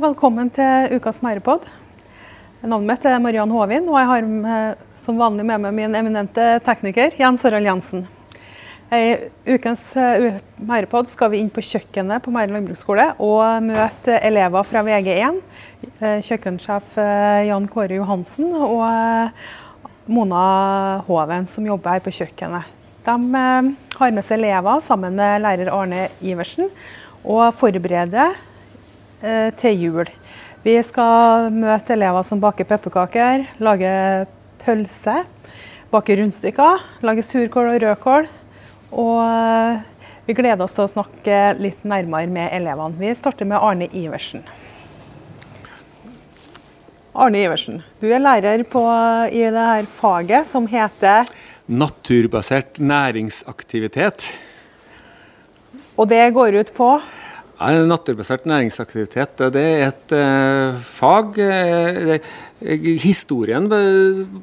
og velkommen til ukas Mærepod. Navnet mitt er Mariann Håvin, og jeg har med, som vanlig med meg min eminente tekniker Jens Harald Jensen. I ukens uh, Mærepod skal vi inn på kjøkkenet på Mære landbruksskole og møte elever fra VG1. Uh, kjøkkensjef Jan Kåre Johansen og Mona Håven, som jobber her på kjøkkenet. De har med seg elever sammen med lærer Arne Iversen og forbereder Eh, til jul. Vi skal møte elever som baker pepperkaker, lager pølse, baker rundstykker, lager surkål og rødkål. Og eh, vi gleder oss til å snakke litt nærmere med elevene. Vi starter med Arne Iversen. Arne Iversen, du er lærer på, i det her faget som heter Naturbasert næringsaktivitet. Og det går ut på ja, naturbasert næringsaktivitet det er et eh, fag. Uh, historien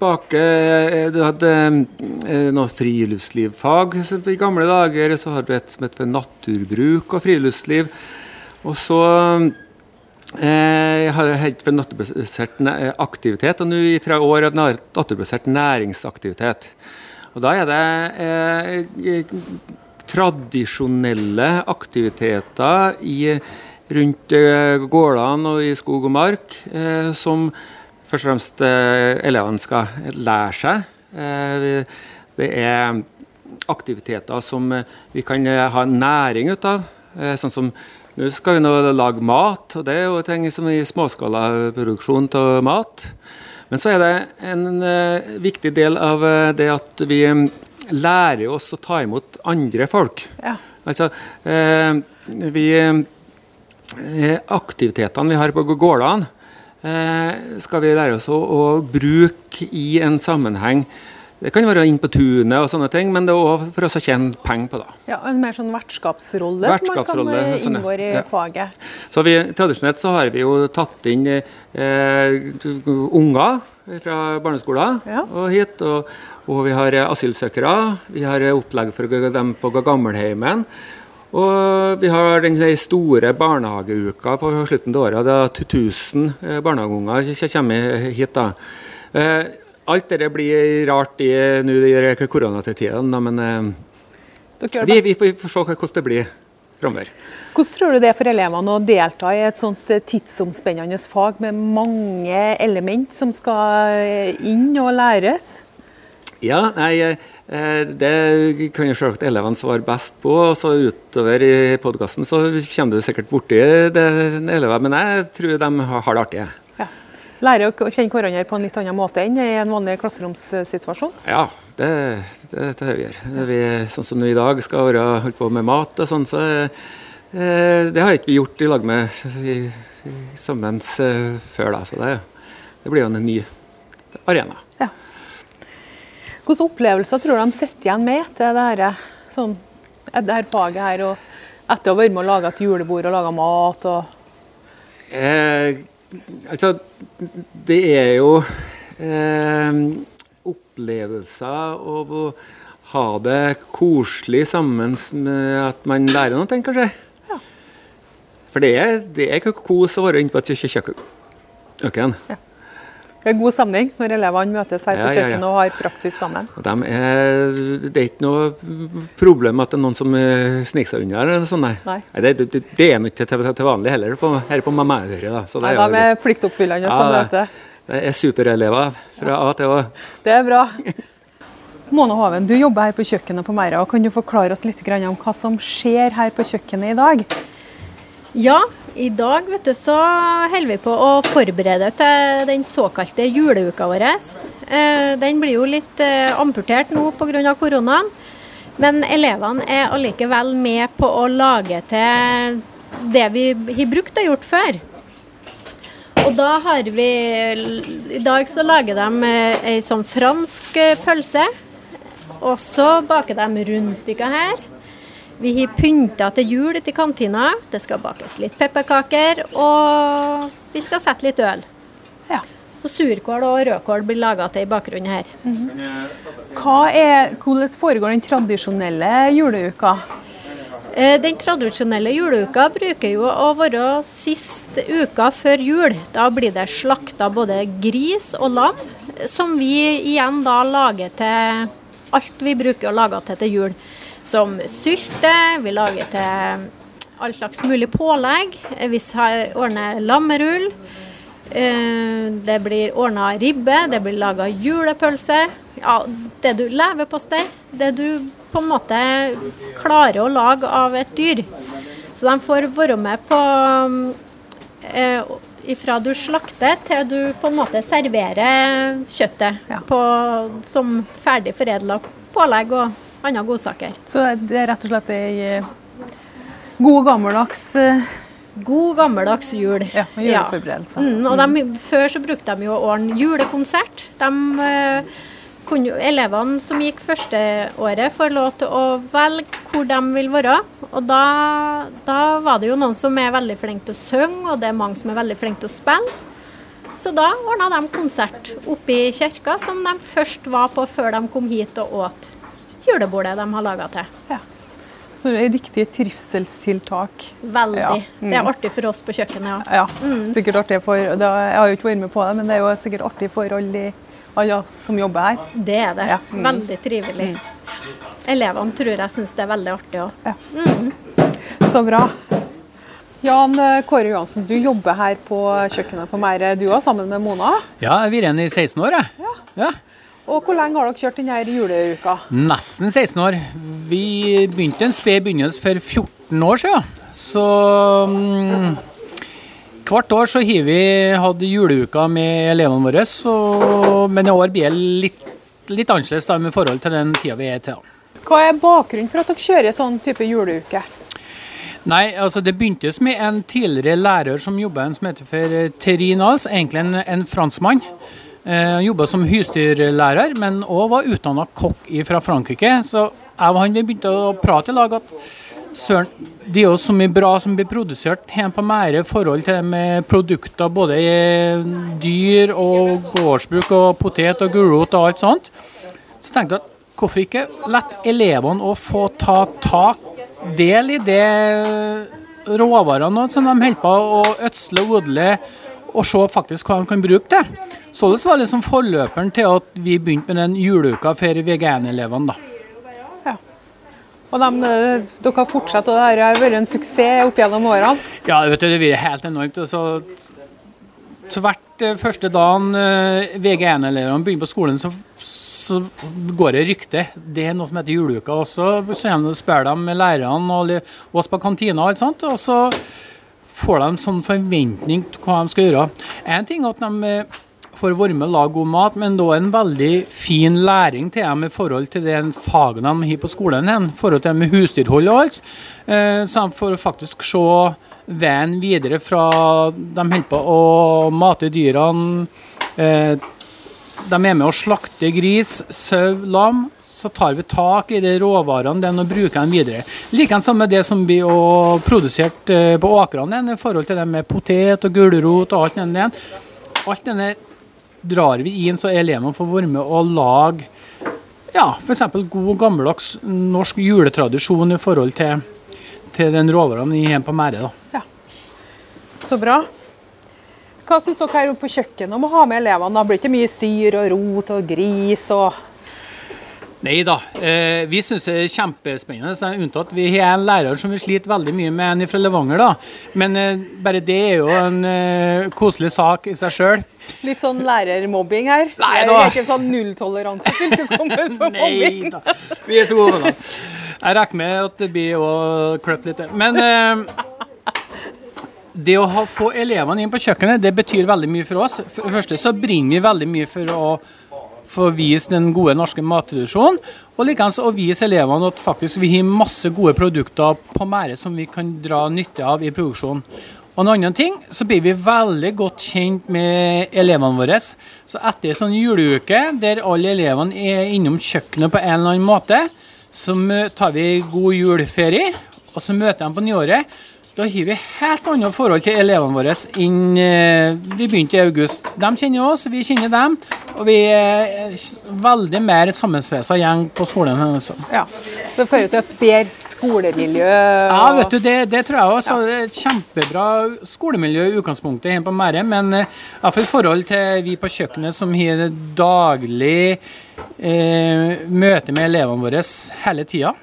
bak uh, Du hadde noe friluftslivfag i gamle dager. Så hadde du et som het naturbruk og friluftsliv. Og så jeg har jeg for naturbasert aktivitet, og nå fra år av naturbasert næringsaktivitet. Og Da er det tradisjonelle aktiviteter i, rundt eh, gårdene og i skog og mark eh, som først og fremst eh, elevene skal lære seg. det er aktiviteter som vi kan ha næring ut av. sånn som nå skal vi nå lage mat, og det er jo ting som i småskalaproduksjon av mat. Men så er det en viktig del av det at vi lærer oss å ta imot andre folk. Ja. Altså, eh, vi, eh, aktivitetene vi har på gårdene, eh, skal vi lære oss å, å, bruke i en sammenheng. Det kan være inn på tunet og sånne ting, men det er òg for oss å tjene penger på det. Ja, En mer sånn vertskapsrolle, vertskapsrolle som man kan inngå i ja. faget. Så vi, Tradisjonelt så har vi jo tatt inn eh, unger fra barneskolen ja. og hit. Og, og, vi har asylsøkere. Vi har opplegg for dem på gammelheimen. Og vi har den store barnehageuka på slutten av året. Er 1000 eh, barnehageunger som kommer hit. da. Eh, alt dette blir rart i nå i koronatiden, men eh, vi, vi, får se hvordan det blir framover. Hvordan tror du det er for elevene å delta i et sånt eh, tidsomspennende fag med mange element som skal eh, inn og læres? Ja, nei, eh, Det kan jo selvsagt elevene svare best på. og så Utover i podkasten kommer du sikkert borti det men jeg tror de har det artig. Lærer å kjenne hverandre på en litt annen måte enn i en vanlig klasseromssituasjon? Ja, det, det, det gjør vi. Sånn som i dag skal være holdt på med mat og sånn, så Eh, det har ikke vi gjort i lag med i, i, sammen eh, før, da, så det, det, blir jo en ny arena. Ja. Hvilke opplevelser tror du de sitter igjen med etter det her, sånn, det her faget her, og etter å ha vært med og laga et julebord og laga mat? Og eh, altså, det er jo eh, opplevelser av å ha det koselig sammen med at man lærer noe, kanskje. Ja. For det er, det er kos å være inne på et kjøkken. Ja. Det er god stemning når elevene møtes her på ja, kjøkkenet ja, og har praksis sammen. De er, det er ikke noe problem at det er noen som eh, sniker seg unna. eller sånn, nei. nei. Det, det, det, er ikke til, til, vanlig heller på, her på Mammaøret. De er litt... pliktoppfyllende ja, som møte. Det er superelever fra A til Å. Det er bra. Mona Hoven, du jobber her på kjøkkenet på Meira. Kan du forklare oss litt om hva som skjer her på kjøkkenet i dag? Ja, i dag vet du, så holder vi på å forberede til den såkalte juleuka vår. Eh, den blir jo litt eh, amputert nå pga. koronaen. Men elevene er allikevel med på å lage til det vi har brukt og gjort før. Og da har vi I dag så lager de eh, ei sånn fransk pølse. Og så baker de rundstykker her. Vi har pynta til jul ute i kantina. Det skal bakes litt pepperkaker, og vi skal sette litt øl. Ja. Og surkål og rødkål blir laga til i bakgrunnen her. Mm -hmm. er, hvordan foregår den tradisjonelle juleuka? Eh, den tradisjonelle juleuka bruker jo å være sist uka før jul. Da blir det slakta både gris og lam, som vi igjen da lager til alt vi bruker å lage til til jul. Som sylte, vi lager til all slags mulig pålegg. Vi ordner lammerull. Eh, det blir ordna ribbe, det blir laga julepølse. Ja, det du Leverpostei. Det du på en måte klarer å lage av et dyr. Så de får være med på eh, Ifra du slakter til du på en måte serverer kjøttet ja. på, som ferdig foredla pålegg og andre godsaker. Så det er rett og slett ei eh, god gammeldags uh... God gammeldags jul. Ja, juleforberedelser. Ja. Mm, og de, før så brukte de jo åren julekonsert. De uh, kunne, elevene som gikk førsteåret, får lov til å velge hvor de vil være. Og da, da, var det jo noen som er veldig flinke til å synge, og det er mange som er veldig flinke til å spille. Så da ordna de konsert oppe i kirka, som de først var på før de kom hit og åt julebordet de har laga til. Ja. Så det er riktige trivselstiltak. Veldig. Ja. Mm. Det er artig for oss på kjøkkenet. Ja, ja mm. sikkert artig for Jeg har jo ikke vært med på det, men det er jo sikkert artig for alle alle som jobber her. Det er det. Ja. Mm. Veldig trivelig. Mm. Elevene tror jeg syns det er veldig artig òg. Ja. Mm. Så bra. Jan Kåre Johansen, du jobber her på kjøkkenet på Meire, du òg, sammen med Mona? Ja, jeg har vært igjen i 16 år, jeg. Ja. Og Hvor lenge har dere kjørt denne juleuka? Nesten 16 år. Vi begynte en sped begynnelse for 14 år siden. Så um, Hvert år så har vi hatt juleuka med elevene våre, så, men i år blir det litt, litt annerledes da, med forhold til den tida vi er til. Hva er bakgrunnen for at dere kjører sånn type juleuke? Nei, altså Det begynte med en tidligere lærer som jobba en som heter for Terry Nals, egentlig en, en franskmann. Eh, jobba som husdyrlærer, men òg var utdanna kokk fra Frankrike. Så jeg og han begynte å prate i lag at Søren, det er jo så mye bra som blir produsert her på Mære i forhold til det med produkter, både i dyr og gårdsbruk og potet og gulrot og alt sånt. Så tenkte jeg at hvorfor ikke la elevene å få ta tak, del i det råvarene som de holder på å ødsle og odle, og se faktisk hva de kan bruke det. Så det var liksom forløperen til at vi begynte med den juleuka for VG1-elevene. da. Og de, eh, dere har fortsatt, og det har vært en suksess opp gjennom årene? Ja, vet du, det blir helt enormt. Så, så hvert uh, første dagen eh, VG1-elevene begynner på skolen, så, så, går det rykte. Det er noe som heter juleuka. også. så spør de lærerne og oss på kantina, og så får de sånn forventning til hva de skal gjøre. En ting er at de får å være med og lage god mat, men da en veldig fin læring til dem i forhold til den fagene de har på skolen, i forhold til det med husdyrhold og alt. Eh, så de får faktisk se veien videre fra de holder på å mate dyrene. Eh, de er med å slakte gris, sau, lam. Så tar vi tak i de råvarene den og bruker dem videre. Likeens med det som blir produsert eh, på åkrene i forhold til det med potet og gulrot og alt det der. Alt denne drar vi inn så elevene får være med og lage ja, f.eks. god, gammeldags norsk juletradisjon i forhold til, til den råvaren har på Mære. Ja. Så bra. Hva syns dere her på kjøkkenet om å ha med elevene? Da blir det ikke mye styr og rot og gris og Nei da, eh, vi syns det er kjempespennende. Så unntatt vi har en lærer som vi sliter veldig mye med en fra Levanger. da. Men eh, bare det er jo en eh, koselig sak i seg sjøl. Litt sånn lærermobbing her? Nei da. Det er ikke en sånn nulltoleranse fylkeskommunen for mobbing? Nei da, vi er så gode venner. Jeg rekker med at det blir å klippe litt. Men det å få elevene inn på kjøkkenet, det betyr veldig mye for oss. For det første så brenner vi veldig mye for å få vise den gode norske mattradisjonen. Og likeens å vise elevene at faktisk vi har masse gode produkter på Mære som vi kan dra nytte av i produksjonen. Og en annen ting, så blir vi veldig godt kjent med elevene våre. Så etter en sånn juleuke der alle elevene er innom kjøkkenet på en eller annen måte, så tar vi god juleferie, og så møter de på nyåret. Da har vi helt annet forhold til elevene våre enn eh, vi begynte i august. De kjenner oss, vi kjenner dem. Og vi er veldig mer sammensveisa gjeng på skolen. Også. Ja. Det fører til et bedre skolemiljø? Ja, vet du, det, det tror jeg også. Ja. kjempebra skolemiljø i utgangspunktet hjemme på Mære, men iallfall i i forhold til vi på kjøkkenet som har daglig eh, møte med elevene våre hele tida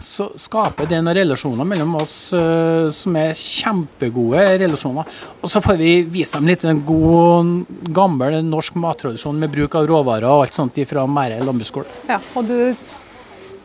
så skaper det noen relasjoner mellom oss uh, som er kjempegode relasjoner. Og så får vi vise dem litt en god, gammel norsk mattradisjon med bruk av råvarer og alt sånt fra Mære landbruksskole. Ja, og du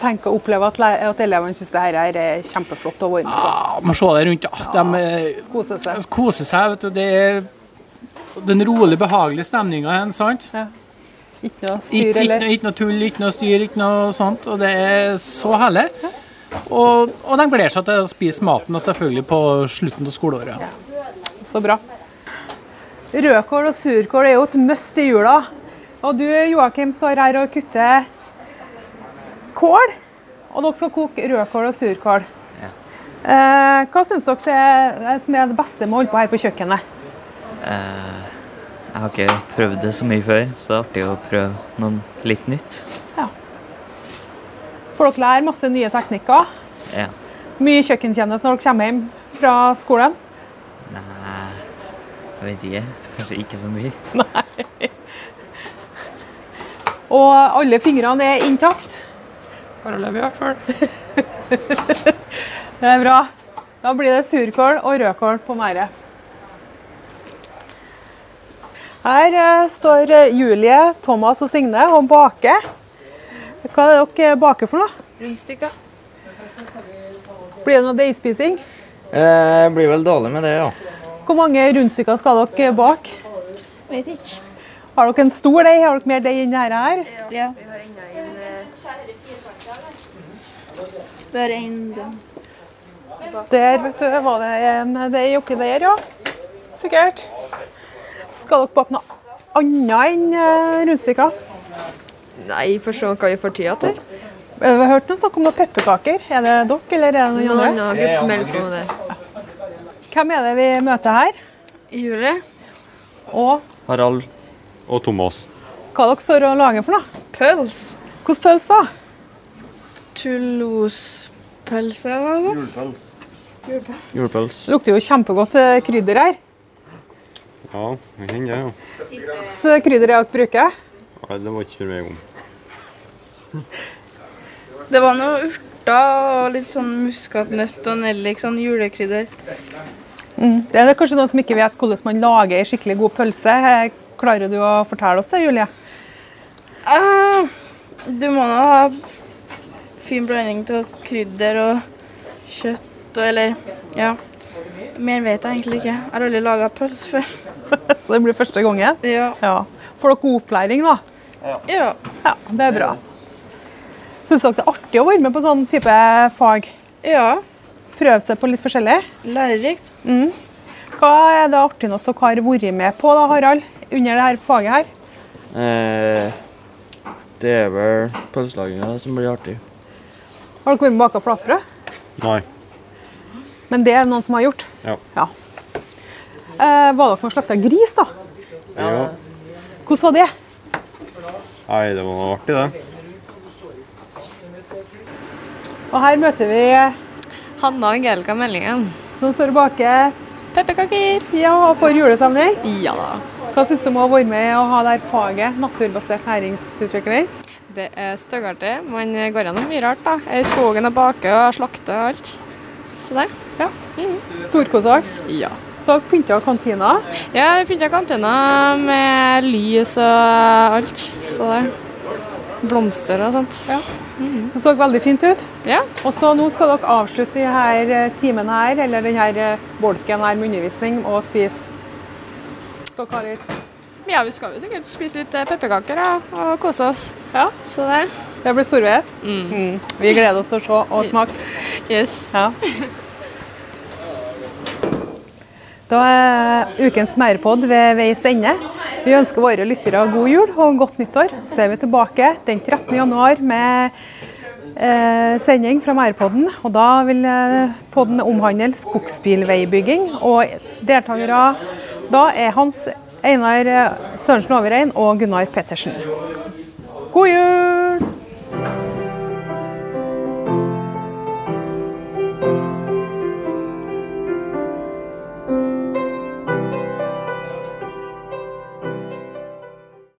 tenker å oppleve at, at elevene syns det her er kjempeflott å være med på? Ja, må se deg rundt. Ja. De ja, koser seg. Koser seg, vet du. Det er den rolig, behagelige stemninga. sant? Ja. Ikke noe styr, eller? Ikke, ikke, noe tull, ikke noe styr, ikke noe sånt. Og det er så herlig. Og, og de gleder seg til å spise maten, og selvfølgelig på slutten av skoleåret. Ja. Så bra. Rødkål og surkål er jo et must i jula. Og du Joakim står her og kutter kål. Og dere skal koke rødkål og surkål. Ja. Eh, hva syns dere er, som er det beste med å holde på her på kjøkkenet? Eh, jeg har ikke prøvd det så mye før, så det er artig å prøve noe litt nytt. Ja. Får dere lære masse nye teknikker? Ja. Mye kjøkkentjeneste når dere kommer hjem fra skolen? Nei, jeg vet ikke. Kanskje ikke så mye. Nei. Og alle fingrene er intakt? Foreløpig i hvert fall. det er bra. Da blir det surkål og rødkål på merdet. Her uh, står eh, Julie, Thomas og Signe og baker. Hva er det dere baker for noe? Rundstykker. Blir det noe deigspising? Eh, blir vel dårlig med det, ja. Hvor mange rundstykker skal dere bake? Vet ikke. Har dere en stor deig? Har dere mer deig enn dette her? Ja. Vi har enda en Vi har en Der, vet du, var det en deig oppi der, ja. Sikkert. Skal dere bake noe annet enn uh, rundstykker? Nei, for se hva vi får tida til. Jeg har hørt noe snakk om noen pepperkaker. Er det dere, eller er det noen, noen andre? Noen som holder på med det. Hvem er det vi møter her? Julie. Og Harald. Og Thomas. Hva dere står og lager for noe? Pøls. Hvilken pøls da? Tullospølse. Julepøls. Julepøls. Det lukter jo kjempegodt eh, krydder her. Ja, det hender det, ja. Så krydder er dere bruker? Nei, det var ikke meg om. Det var noe urter og litt sånn muskatnøtt og nellik, sånn julekrydder. Mm. Det er kanskje noen som ikke vet hvordan man lager en skikkelig god pølse. Klarer du å fortelle oss det, Julie? Uh, du må nå ha fin blanding av krydder og kjøtt og eller ja. Mer vet jeg egentlig ikke. Jeg har aldri laga pølse før. Så det blir første gangen? Ja. ja. Får dere god opplæring, da? Ja. ja. Det er bra. Syns dere det er artig å være med på sånn type fag? Ja. Prøve seg på litt forskjellig? Lærerikt. Mm. Hva er det artigste dere har vært med på, da, Harald, under dette faget her? Eh, det er vel pølselaginga som blir artig. Har dere vært med baka flatbrød? Nei. Men det er noen som har gjort? Ja. ja. Eh, var dere og slakta gris, da? Ja. Hvordan var det? Nei, det var artig, det. Og her møter vi Hanna og Angelica Meldingen. Som står og baker Pepperkaker. Ja, og får julestemning. Ja da. Hva syns du om å være med og ha det her faget, naturbasert næringsutvikling? Det er styggartig. Man går gjennom mye rart. da. Er i skogen og baker og slakter og alt. Så det. Ja. Mm. Storkosak. Ja. Så pynta kantina? Ja, vi pynta kantina med lys og alt. Så det. Blomster og sånt. Ja. Mm. Det så veldig fint ut. Ja. Og så Nå skal dere avslutte denne timen her, eller denne bolken her med undervisning og spise Skal dere ha litt Ja, vi skal jo sikkert spise litt pepperkaker ja, og kose oss. Ja. Så det. Det blir storveis. Mm. Mm. Vi gleder oss til å se og smake. Yes. Ja. Da er ukens Meierpod ved veis ende. Vi ønsker våre lyttere god jul og godt nyttår. Så er vi tilbake den 13. januar med eh, sending fra Meierpodden. Og da vil eh, podden omhandle skogsbilveibygging. Og deltakere da er Hans Einar Sørensen Overein og Gunnar Pettersen.